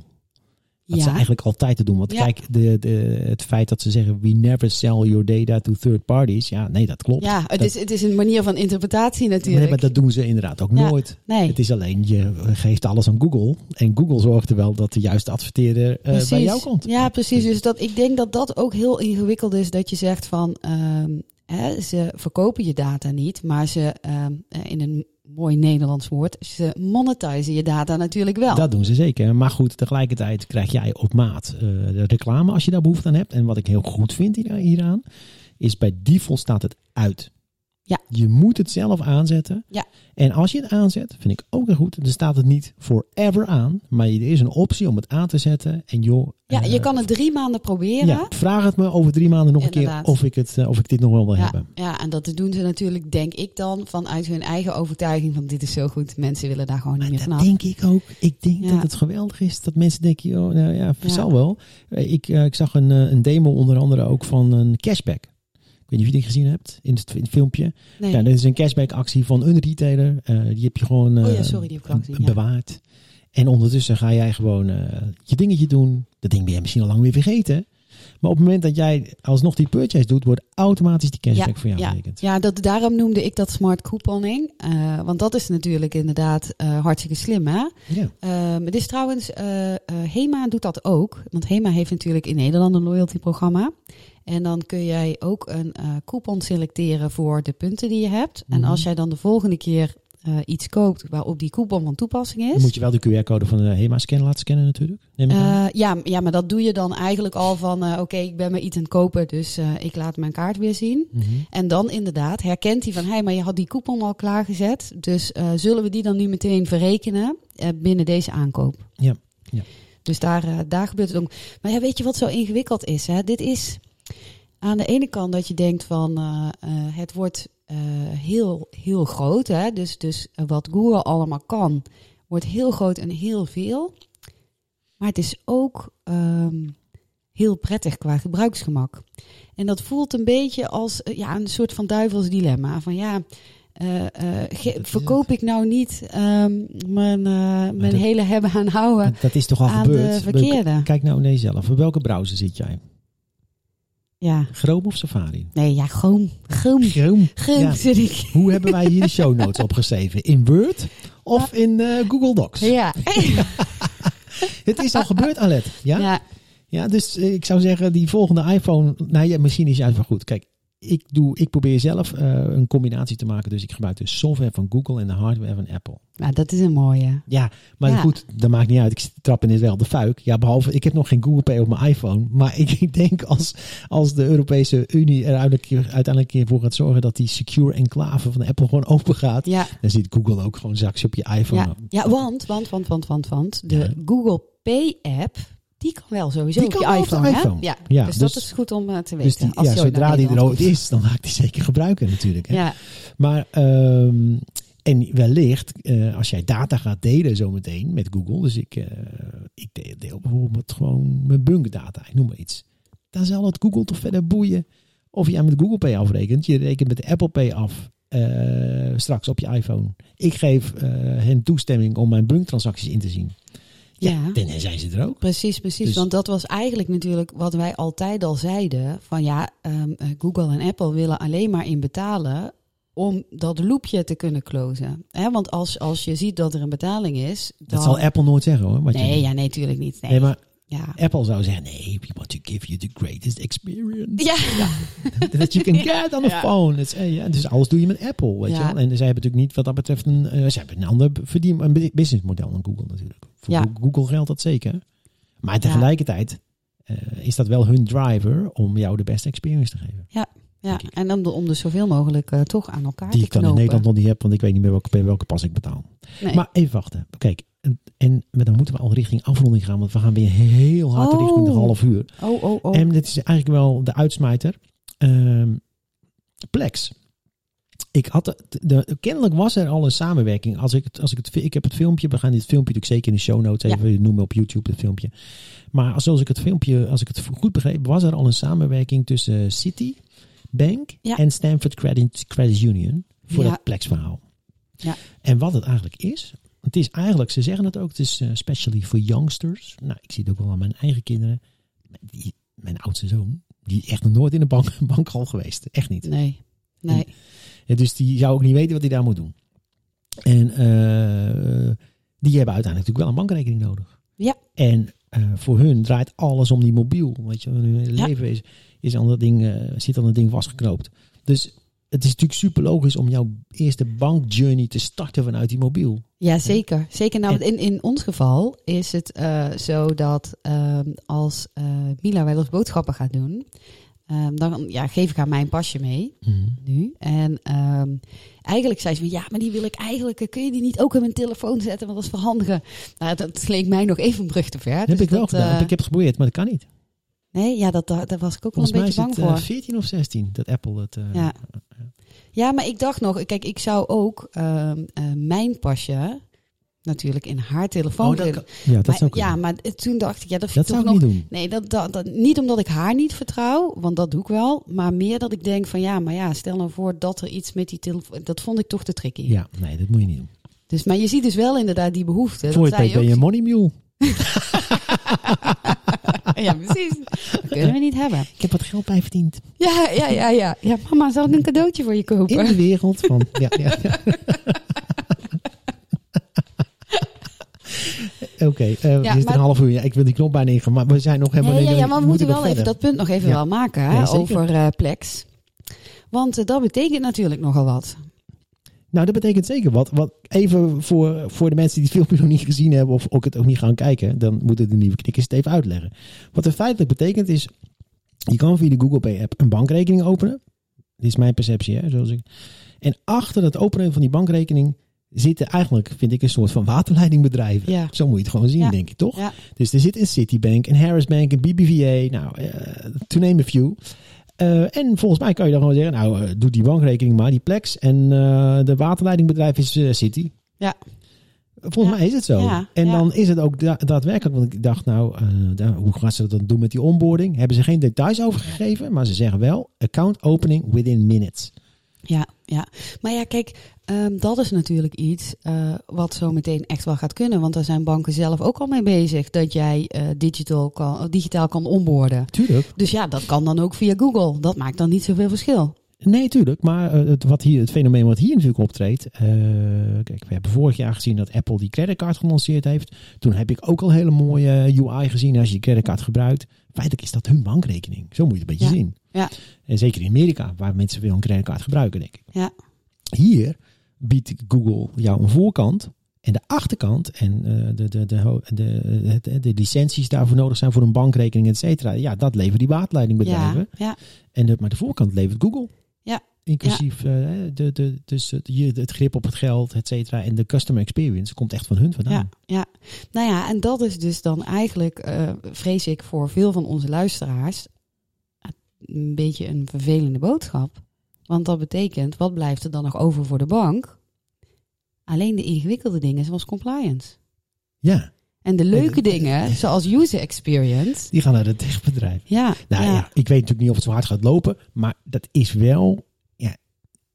[SPEAKER 2] Dat
[SPEAKER 3] ja.
[SPEAKER 2] ze eigenlijk altijd te doen. Want
[SPEAKER 3] Ja.
[SPEAKER 2] kijk, de, de, het feit dat ze zeggen... we never sell your data to third parties. Ja, nee, dat klopt.
[SPEAKER 3] Ja, het
[SPEAKER 2] Dat-
[SPEAKER 3] is, het is een manier van interpretatie natuurlijk.
[SPEAKER 2] Nee, maar dat doen ze inderdaad ook
[SPEAKER 3] Ja,
[SPEAKER 2] nooit.
[SPEAKER 3] nee.
[SPEAKER 2] Het is alleen, je geeft alles aan Google. En Google zorgt er wel dat de juiste adverteerder eh, bij jou komt.
[SPEAKER 3] Ja, precies. Dus dat, ik denk dat dat ook heel ingewikkeld is. Dat je zegt van, ehm, hè, ze verkopen je data niet, maar ze, ehm, eh, in een mooi Nederlands woord, ze monetizen je data natuurlijk wel.
[SPEAKER 2] Dat doen ze zeker. Maar goed, tegelijkertijd krijg jij op maat de reclame als je daar behoefte aan hebt. En wat ik heel goed vind hier- hieraan, is bij default staat het uit.
[SPEAKER 3] Ja.
[SPEAKER 2] Je moet het zelf aanzetten.
[SPEAKER 3] Ja.
[SPEAKER 2] En als je het aanzet, vind ik ook heel goed, dan staat het niet forever aan. Maar er is een optie om het aan te zetten. En joh,
[SPEAKER 3] Ja,
[SPEAKER 2] eh,
[SPEAKER 3] je kan het drie maanden proberen.
[SPEAKER 2] ja, vraag het me over drie maanden nog een keer of ik, het, eh, of ik dit nog wel wil
[SPEAKER 3] Ja,
[SPEAKER 2] hebben.
[SPEAKER 3] ja, en dat doen ze natuurlijk, denk ik dan, vanuit hun eigen overtuiging van dit is zo goed. Mensen willen daar gewoon niet meer
[SPEAKER 2] Dat
[SPEAKER 3] vanaf.
[SPEAKER 2] denk ik ook. Ik denk
[SPEAKER 3] Ja.
[SPEAKER 2] dat het geweldig is dat mensen denken, joh, nou ja, zal wel. Eh, Ik, eh, ik zag een, eh, een demo onder andere ook van een cashback. Weet niet of je die gezien hebt in het, in het filmpje.
[SPEAKER 3] Nee.
[SPEAKER 2] Ja, dit is een cashback actie van een retailer. Eh, die heb je gewoon
[SPEAKER 3] Oh ja,
[SPEAKER 2] eh,
[SPEAKER 3] sorry, die heb ik ja.
[SPEAKER 2] bewaard. En ondertussen ga jij gewoon eh, je dingetje doen. Dat ding ben je misschien al lang weer vergeten. Maar op het moment dat jij alsnog die purchase doet, wordt automatisch die cashback voor jou
[SPEAKER 3] ja,
[SPEAKER 2] berekend.
[SPEAKER 3] ja dat, daarom noemde ik dat smart couponing. Want dat is natuurlijk inderdaad eh, hartstikke slim. Hè?
[SPEAKER 2] Ja.
[SPEAKER 3] Ehm, het is trouwens, Hema doet dat ook. Want Hema heeft natuurlijk in Nederland een loyalty programma. En dan kun jij ook een eh, coupon selecteren voor de punten die je hebt. En
[SPEAKER 2] Mhm.
[SPEAKER 3] als jij dan de volgende keer eh, iets koopt waarop die coupon van toepassing is.
[SPEAKER 2] Dan moet je wel de QR-code van de HEMA-scan laten scannen natuurlijk. Neem ik aan.
[SPEAKER 3] Eh, ja, ja, maar dat doe je dan eigenlijk al van, oké, ik ben me iets aan het kopen, dus ik laat mijn kaart weer zien.
[SPEAKER 2] Mhm.
[SPEAKER 3] En dan inderdaad herkent hij van, hé, hey, maar je had die coupon al klaargezet, dus zullen we die dan nu meteen verrekenen binnen deze aankoop?
[SPEAKER 2] Ja, ja.
[SPEAKER 3] Dus daar, daar gebeurt het ook. Maar ja, weet je wat zo ingewikkeld is? Hè? Dit is aan de ene kant dat je denkt van, eh, eh, het wordt eh, heel, heel groot. Hè? Dus, dus wat Google allemaal kan, wordt heel groot en heel veel. Maar het is ook ehm, heel prettig qua gebruiksgemak. En dat voelt een beetje als ja, een soort van duivels dilemma. Van ja, verkoop ik nou niet ehm, mijn, mijn
[SPEAKER 2] dat-
[SPEAKER 3] hele hebben aan houden
[SPEAKER 2] Dat is toch al
[SPEAKER 3] aan
[SPEAKER 2] gebeurd?
[SPEAKER 3] de verkeerde?
[SPEAKER 2] Kijk nou naar jezelf. Op welke browser zit jij?
[SPEAKER 3] Ja.
[SPEAKER 2] Chrome of Safari?
[SPEAKER 3] Nee, ja,
[SPEAKER 2] Chrome. Ja.
[SPEAKER 3] zit ik.
[SPEAKER 2] Hoe hebben wij hier de show notes opgeschreven? In Word of in eh, Google Docs?
[SPEAKER 3] Ja.
[SPEAKER 2] Het is al gebeurd, Alet. Ja? ja?
[SPEAKER 3] ja.
[SPEAKER 2] dus eh, ik zou zeggen, die volgende iPhone... Nou ja, misschien is juist wel goed. Kijk, ik, doe, ik probeer zelf eh, een combinatie te maken. Dus ik gebruik de software van Google en de hardware van Apple.
[SPEAKER 3] Nou, dat is een mooie.
[SPEAKER 2] Ja, maar
[SPEAKER 3] Ja.
[SPEAKER 2] goed, dat maakt niet uit. Ik trap in dit wel de fuik. Ja, behalve, ik heb nog geen Google Pay op mijn iPhone. Maar ik, denk als, als de Europese Unie er uiteindelijk, uiteindelijk voor gaat zorgen dat die secure enclave van Apple gewoon open gaat.
[SPEAKER 3] Ja.
[SPEAKER 2] Dan ziet Google ook gewoon straks op je iPhone.
[SPEAKER 3] Ja, ja want, want, want, want, want, want de. Google Pay app, die kan wel sowieso
[SPEAKER 2] Die
[SPEAKER 3] op je
[SPEAKER 2] wel op de
[SPEAKER 3] iPhone, hè?
[SPEAKER 2] iPhone.
[SPEAKER 3] Ja.
[SPEAKER 2] Ja,
[SPEAKER 3] dus,
[SPEAKER 2] dus-
[SPEAKER 3] dat is goed om eh, te
[SPEAKER 2] Dus
[SPEAKER 3] weten.
[SPEAKER 2] die,
[SPEAKER 3] als
[SPEAKER 2] ja, zodra die er ooit is, dan ga ik die zeker gebruiken natuurlijk. Hè.
[SPEAKER 3] Ja,
[SPEAKER 2] Maar, ehm, en wellicht, eh, als jij data gaat delen zometeen met Google. Dus ik, eh, ik deel, deel bijvoorbeeld gewoon mijn bunkdata, ik noem maar iets. Dan zal het Google toch verder boeien of jij met Google Pay afrekent. Je rekent met Apple Pay af straks op je iPhone. Ik geef hen toestemming om mijn bunktransacties in te zien. Ja, dan zijn ze er ook.
[SPEAKER 3] precies, precies.
[SPEAKER 2] Dus-
[SPEAKER 3] Want dat was eigenlijk natuurlijk wat wij altijd al zeiden. Van ja, ehm, eh, Google en Apple willen alleen maar in betalen om dat loopje te kunnen closen. Want als, als je ziet dat er een betaling is... Dan...
[SPEAKER 2] Dat zal Apple nooit zeggen hoor.
[SPEAKER 3] Nee, ja, nee, natuurlijk niet. Nee.
[SPEAKER 2] Nee, maar
[SPEAKER 3] ja.
[SPEAKER 2] Apple zou zeggen, nee, we want to give you the greatest experience.
[SPEAKER 3] Ja.
[SPEAKER 2] that you can get on a
[SPEAKER 3] Ja.
[SPEAKER 2] phone. Is, eh, ja, dus alles doe je met Apple, weet
[SPEAKER 3] Ja.
[SPEAKER 2] je wel. En zij hebben natuurlijk niet wat dat betreft een, ze hebben een ander verdien, een bu- businessmodel dan Google natuurlijk. Voor
[SPEAKER 3] Ja.
[SPEAKER 2] Go- Google geldt dat zeker. Maar tegelijkertijd eh, is dat wel hun driver om jou de beste experience te geven.
[SPEAKER 3] Ja,
[SPEAKER 2] ik.
[SPEAKER 3] en om, de, om dus zoveel mogelijk toch aan elkaar
[SPEAKER 2] Die
[SPEAKER 3] te
[SPEAKER 2] ik dan in
[SPEAKER 3] knopen.
[SPEAKER 2] Nederland nog niet heb, want ik weet niet meer welke, bij welke pas ik betaal.
[SPEAKER 3] Nee.
[SPEAKER 2] Maar even wachten. Kijk, en, en dan moeten we al richting afronding gaan, want we gaan weer heel hard
[SPEAKER 3] Oh.
[SPEAKER 2] richting de half uur.
[SPEAKER 3] oh, oh, oh.
[SPEAKER 2] En dit is eigenlijk wel de uitsmijter. Ehm, Plex. Ik had de, de- kennelijk was er al een samenwerking. Als ik, het, als ik, het, ik heb het filmpje, we gaan dit filmpje natuurlijk zeker in de show notes even noemen op YouTube, het filmpje. Maar als, als ik het filmpje, als ik het goed begreep, was er al een samenwerking tussen City Bank
[SPEAKER 3] Ja.
[SPEAKER 2] en Stanford Credit, Credit Union voor
[SPEAKER 3] Ja.
[SPEAKER 2] dat Plex verhaal.
[SPEAKER 3] Ja.
[SPEAKER 2] En wat het eigenlijk is, het is eigenlijk, ze zeggen het ook, het is eh, specially for youngsters. Nou, ik zie het ook wel aan mijn eigen kinderen. Die, mijn oudste zoon, die is echt nog nooit in een bank, bankhal geweest. Echt niet.
[SPEAKER 3] Nee, nee.
[SPEAKER 2] Dus die zou ook niet weten wat hij daar moet doen. En eh, die hebben uiteindelijk natuurlijk wel een bankrekening nodig.
[SPEAKER 3] Ja.
[SPEAKER 2] En eh, voor hun draait alles om die mobiel. Weet je, hun hele
[SPEAKER 3] Ja.
[SPEAKER 2] leven is, is aan dat ding, zit aan dat ding vastgeknoopt. Dus het is natuurlijk super logisch om jouw eerste bankjourney te starten vanuit die mobiel.
[SPEAKER 3] Ja, zeker. Zeker. Nou, in, in ons geval is het eh, zo dat ehm, als eh, Mila wel eens boodschappen gaat doen, Ehm, dan ja, geef ik haar mijn pasje mee
[SPEAKER 2] Mhm.
[SPEAKER 3] nu. En ehm, eigenlijk zei ze van ja, maar die wil ik eigenlijk. eh, Kun je die niet ook in mijn telefoon zetten? Want dat is verhandigen. Nou, dat leek mij nog even een brug te ver.
[SPEAKER 2] Dat
[SPEAKER 3] Dus
[SPEAKER 2] heb ik wel
[SPEAKER 3] dat,
[SPEAKER 2] gedaan. Ik heb het geprobeerd, maar dat kan niet.
[SPEAKER 3] Nee, ja, dat, daar was ik ook wel
[SPEAKER 2] Volgens
[SPEAKER 3] een
[SPEAKER 2] mij is
[SPEAKER 3] beetje bang voor.
[SPEAKER 2] 14 of 16 dat Apple het...
[SPEAKER 3] Ja. Ja, maar ik dacht nog, kijk, ik zou ook ehm, eh, mijn pasje natuurlijk in haar telefoon
[SPEAKER 2] Oh, dat kan- ja, dat
[SPEAKER 3] Maar-
[SPEAKER 2] zou kunnen.
[SPEAKER 3] ja, maar toen dacht ik, ja, dat
[SPEAKER 2] dat
[SPEAKER 3] vind ik
[SPEAKER 2] zou
[SPEAKER 3] toch
[SPEAKER 2] ik
[SPEAKER 3] nog.
[SPEAKER 2] niet doen.
[SPEAKER 3] Nee, dat, dat, dat, niet omdat ik haar niet vertrouw, want dat doe ik wel. Maar meer dat ik denk van ja, maar ja, stel nou voor dat er iets met die telefoon. Dat vond ik toch te tricky.
[SPEAKER 2] Ja, nee, dat moet je niet doen.
[SPEAKER 3] Dus, maar je ziet dus wel inderdaad die behoefte.
[SPEAKER 2] Voor je weet ben je money mule.
[SPEAKER 3] Ja, precies. Dat kunnen we niet hebben.
[SPEAKER 2] Ik heb wat geld bij verdiend.
[SPEAKER 3] Ja, ja, ja, ja. Ja, mama, zal ik een cadeautje voor je kopen?
[SPEAKER 2] In de wereld van... ja, ja, ja. Oké, eh
[SPEAKER 3] Ja,
[SPEAKER 2] het is
[SPEAKER 3] maar-
[SPEAKER 2] een half uur. Ja, ik wil die knop bijna ingaan, maar we zijn nog helemaal
[SPEAKER 3] Nee, ja,
[SPEAKER 2] niet-
[SPEAKER 3] ja, maar we moeten wel even dat punt nog even
[SPEAKER 2] Ja.
[SPEAKER 3] wel maken hè, over eh, Plex. Want eh, dat betekent natuurlijk nogal wat.
[SPEAKER 2] Nou, dat betekent zeker wat. wat even voor, voor de mensen die het filmpje nog niet gezien hebben of ook het ook niet gaan kijken, dan moeten de nieuwe knikkers het even uitleggen. Wat het feitelijk betekent is, je kan via de Google Pay app een bankrekening openen. Dit is mijn perceptie, hè, zoals ik. En achter het openen van die bankrekening zitten eigenlijk, vind ik, een soort van waterleidingbedrijven.
[SPEAKER 3] Ja.
[SPEAKER 2] Zo moet je het gewoon zien,
[SPEAKER 3] Ja.
[SPEAKER 2] denk ik, toch?
[SPEAKER 3] Ja.
[SPEAKER 2] Dus er zit een Citibank, een Harris Bank, een BBVA, nou, eh, to name a few. Eh, en volgens mij kan je dan gewoon zeggen, nou, eh, doe die bankrekening maar, die Plex. En eh, de waterleidingbedrijf is City.
[SPEAKER 3] Ja.
[SPEAKER 2] Volgens
[SPEAKER 3] Ja.
[SPEAKER 2] mij is het zo.
[SPEAKER 3] Ja,
[SPEAKER 2] En
[SPEAKER 3] ja.
[SPEAKER 2] dan is het ook da- daadwerkelijk, want ik dacht nou, hoe gaan ze dat dan doen met die onboarding? Hebben ze geen details over gegeven, maar ze zeggen wel, account opening within minutes.
[SPEAKER 3] Ja, ja. Maar ja, kijk, ehm, dat is natuurlijk iets eh, wat zo meteen echt wel gaat kunnen. Want daar zijn banken zelf ook al mee bezig. Dat jij eh, digital kan, digitaal kan onboorden.
[SPEAKER 2] Tuurlijk.
[SPEAKER 3] Dus ja, dat kan dan ook via Google. Dat maakt dan niet zoveel verschil.
[SPEAKER 2] Nee, tuurlijk. Maar eh, het, wat hier, het fenomeen wat hier natuurlijk optreedt. eh, kijk, we hebben vorig jaar gezien dat Apple die creditcard gelanceerd heeft. Toen heb ik ook al hele mooie eh, UI gezien als je die creditcard gebruikt. Feitelijk is dat hun bankrekening. Zo moet je het een beetje
[SPEAKER 3] Ja.
[SPEAKER 2] zien.
[SPEAKER 3] Ja.
[SPEAKER 2] En zeker in Amerika, waar mensen veel een creditcard gebruiken, denk ik.
[SPEAKER 3] Ja.
[SPEAKER 2] Hier biedt Google jou een voorkant en de achterkant en eh, de, de, de, de, de, de licenties daarvoor nodig zijn voor een bankrekening, et cetera. Ja, dat leveren die waterleidingbedrijven.
[SPEAKER 3] Ja, ja,
[SPEAKER 2] En de, maar de voorkant levert Google.
[SPEAKER 3] Ja.
[SPEAKER 2] Inclusief eh, de, de, dus het, het grip op het geld, et cetera. En de customer experience komt echt van hun vandaan.
[SPEAKER 3] ja, ja. Nou ja, en dat is dus dan eigenlijk, eh, vrees ik voor veel van onze luisteraars, een beetje een vervelende boodschap. Want dat betekent, wat blijft er dan nog over voor de bank? Alleen de ingewikkelde dingen zoals compliance.
[SPEAKER 2] Ja,
[SPEAKER 3] En de leuke dingen, zoals user experience.
[SPEAKER 2] die gaan naar het techbedrijf.
[SPEAKER 3] Ja,
[SPEAKER 2] Nou ja.
[SPEAKER 3] ja.
[SPEAKER 2] ik weet natuurlijk niet of het zo hard gaat lopen, maar dat is wel.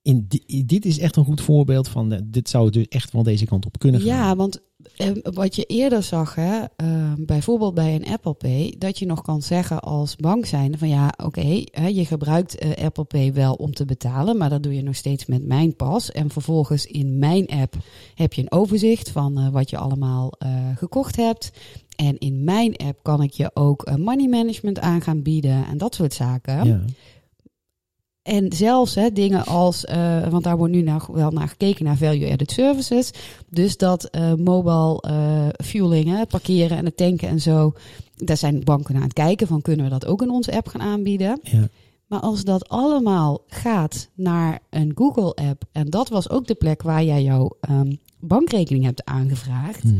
[SPEAKER 2] In di- dit is echt een goed voorbeeld van. dit zou dus echt wel deze kant op kunnen gaan.
[SPEAKER 3] Ja, want eh, wat je eerder zag, hè, eh, bijvoorbeeld bij een Apple Pay, dat je nog kan zeggen als bank zijn van ja, oké, je gebruikt eh, Apple Pay wel om te betalen, maar dat doe je nog steeds met mijn pas. En vervolgens in mijn app heb je een overzicht van wat je allemaal gekocht hebt. En in mijn app kan ik je ook money management aan gaan bieden en dat soort zaken.
[SPEAKER 2] Ja.
[SPEAKER 3] En zelfs hè, dingen als, eh, want daar wordt nu nog wel naar gekeken naar value-added services. Dus dat eh, mobile eh, fueling, hè, parkeren en het tanken en zo. Daar zijn banken aan het kijken van kunnen we dat ook in onze app gaan aanbieden.
[SPEAKER 2] Ja.
[SPEAKER 3] Maar als dat allemaal gaat naar een Google-app en dat was ook de plek waar jij jouw ehm, bankrekening hebt aangevraagd,
[SPEAKER 2] Mhm.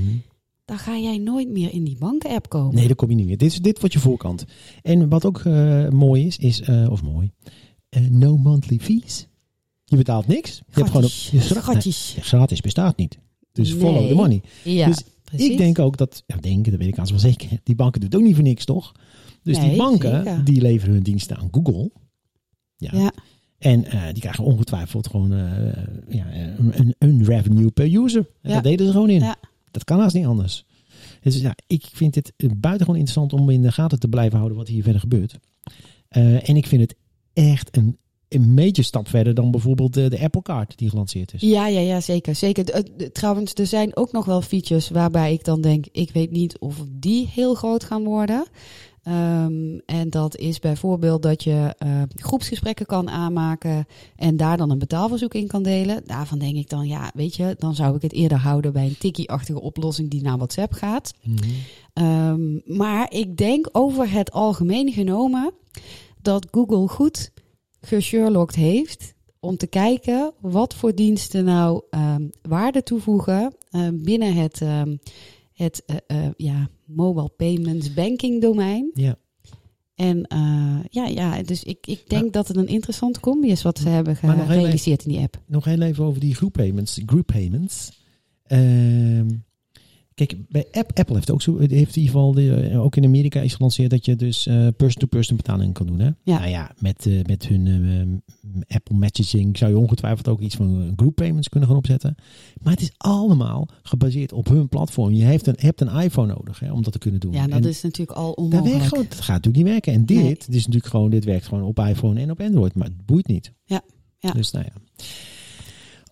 [SPEAKER 3] dan ga jij nooit meer in die banken-app komen.
[SPEAKER 2] Nee, daar kom je niet meer. Dit, is, dit wordt je voorkant. En wat ook mooi is, is of mooi, eh, no monthly fees. Je betaalt niks. Je hebt gewoon op,
[SPEAKER 3] Gatjes.
[SPEAKER 2] je gra-
[SPEAKER 3] Gatjes.
[SPEAKER 2] nee, gratis bestaat niet. Dus follow the money.
[SPEAKER 3] Ja,
[SPEAKER 2] dus
[SPEAKER 3] precies.
[SPEAKER 2] Ik denk ook dat, ja, denk, dat weet ik als wel zeker, die banken doen het ook niet voor niks, toch? Dus die banken,
[SPEAKER 3] zeker.
[SPEAKER 2] die leveren hun diensten aan Google. Ja.
[SPEAKER 3] Ja.
[SPEAKER 2] En eh, die krijgen ongetwijfeld gewoon eh, ja, een, een revenue per user. En
[SPEAKER 3] Ja.
[SPEAKER 2] Dat deden ze gewoon in.
[SPEAKER 3] Ja.
[SPEAKER 2] Dat kan haast niet anders. Dus ja, ik vind het buitengewoon interessant om in de gaten te blijven houden wat hier verder gebeurt. En ik vind het echt een, een major stap verder dan bijvoorbeeld de, de Apple Card die gelanceerd is.
[SPEAKER 3] Ja, ja, ja, zeker. zeker. D- Trouwens, er zijn ook nog wel features waarbij ik dan denk, ik weet niet of die heel groot gaan worden. Ehm, en dat is bijvoorbeeld dat je eh, groepsgesprekken kan aanmaken en daar dan een betaalverzoek in kan delen. Daarvan denk ik dan, ja, weet je, dan zou ik het eerder houden bij een tikkie-achtige oplossing die naar WhatsApp gaat.
[SPEAKER 2] Mhm.
[SPEAKER 3] Ehm, maar ik denk over het algemeen genomen dat Google goed gesherlocked heeft om te kijken wat voor diensten nou ehm, waarde toevoegen ehm, binnen het, ehm, het eh, eh, ja, mobile payments banking domein.
[SPEAKER 2] Ja.
[SPEAKER 3] En eh, ja, ja, dus ik, ik denk dat het een interessante combi is wat ze hebben gerealiseerd in die app.
[SPEAKER 2] Nog heel even over die group payments. Group payments. Kijk, bij App, Apple heeft ook zo, heeft in ieder geval de, eh, ook in Amerika is gelanceerd dat je dus eh, person-to-person betaling kan doen. Hè?
[SPEAKER 3] Ja.
[SPEAKER 2] Nou ja, met, eh, met hun Apple Messaging zou je ongetwijfeld ook iets van group payments kunnen gaan opzetten. Maar het is allemaal gebaseerd op hun platform. Je hebt een, hebt een iPhone nodig hè, om dat te kunnen doen.
[SPEAKER 3] Ja, dat
[SPEAKER 2] En
[SPEAKER 3] is natuurlijk al
[SPEAKER 2] dat, werkt
[SPEAKER 3] onmogelijk.
[SPEAKER 2] gewoon, dat gaat natuurlijk niet werken. En dit,
[SPEAKER 3] Nee.
[SPEAKER 2] dit is natuurlijk gewoon, dit werkt gewoon op iPhone en op Android. Maar het boeit niet.
[SPEAKER 3] Ja, ja.
[SPEAKER 2] Dus nou ja.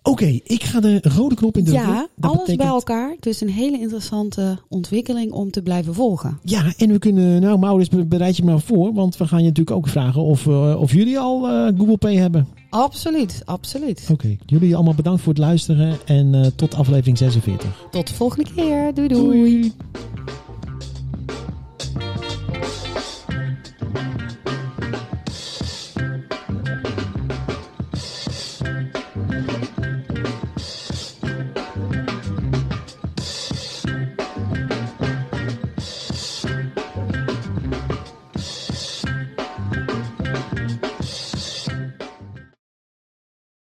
[SPEAKER 2] Oké, ik ga de rode knop indrukken.
[SPEAKER 3] Ja,
[SPEAKER 2] Dat
[SPEAKER 3] alles
[SPEAKER 2] betekent-
[SPEAKER 3] bij elkaar. Dus een hele interessante ontwikkeling om te blijven volgen.
[SPEAKER 2] Ja, en we kunnen, nou Maurits, be- bereid je maar voor. Want we gaan je natuurlijk ook vragen of, eh, of jullie al eh, Google Pay hebben.
[SPEAKER 3] Absoluut, absoluut.
[SPEAKER 2] Oké, jullie allemaal bedankt voor het luisteren. En eh, tot aflevering 46.
[SPEAKER 3] Tot de volgende keer. doei. doei.
[SPEAKER 2] Doei.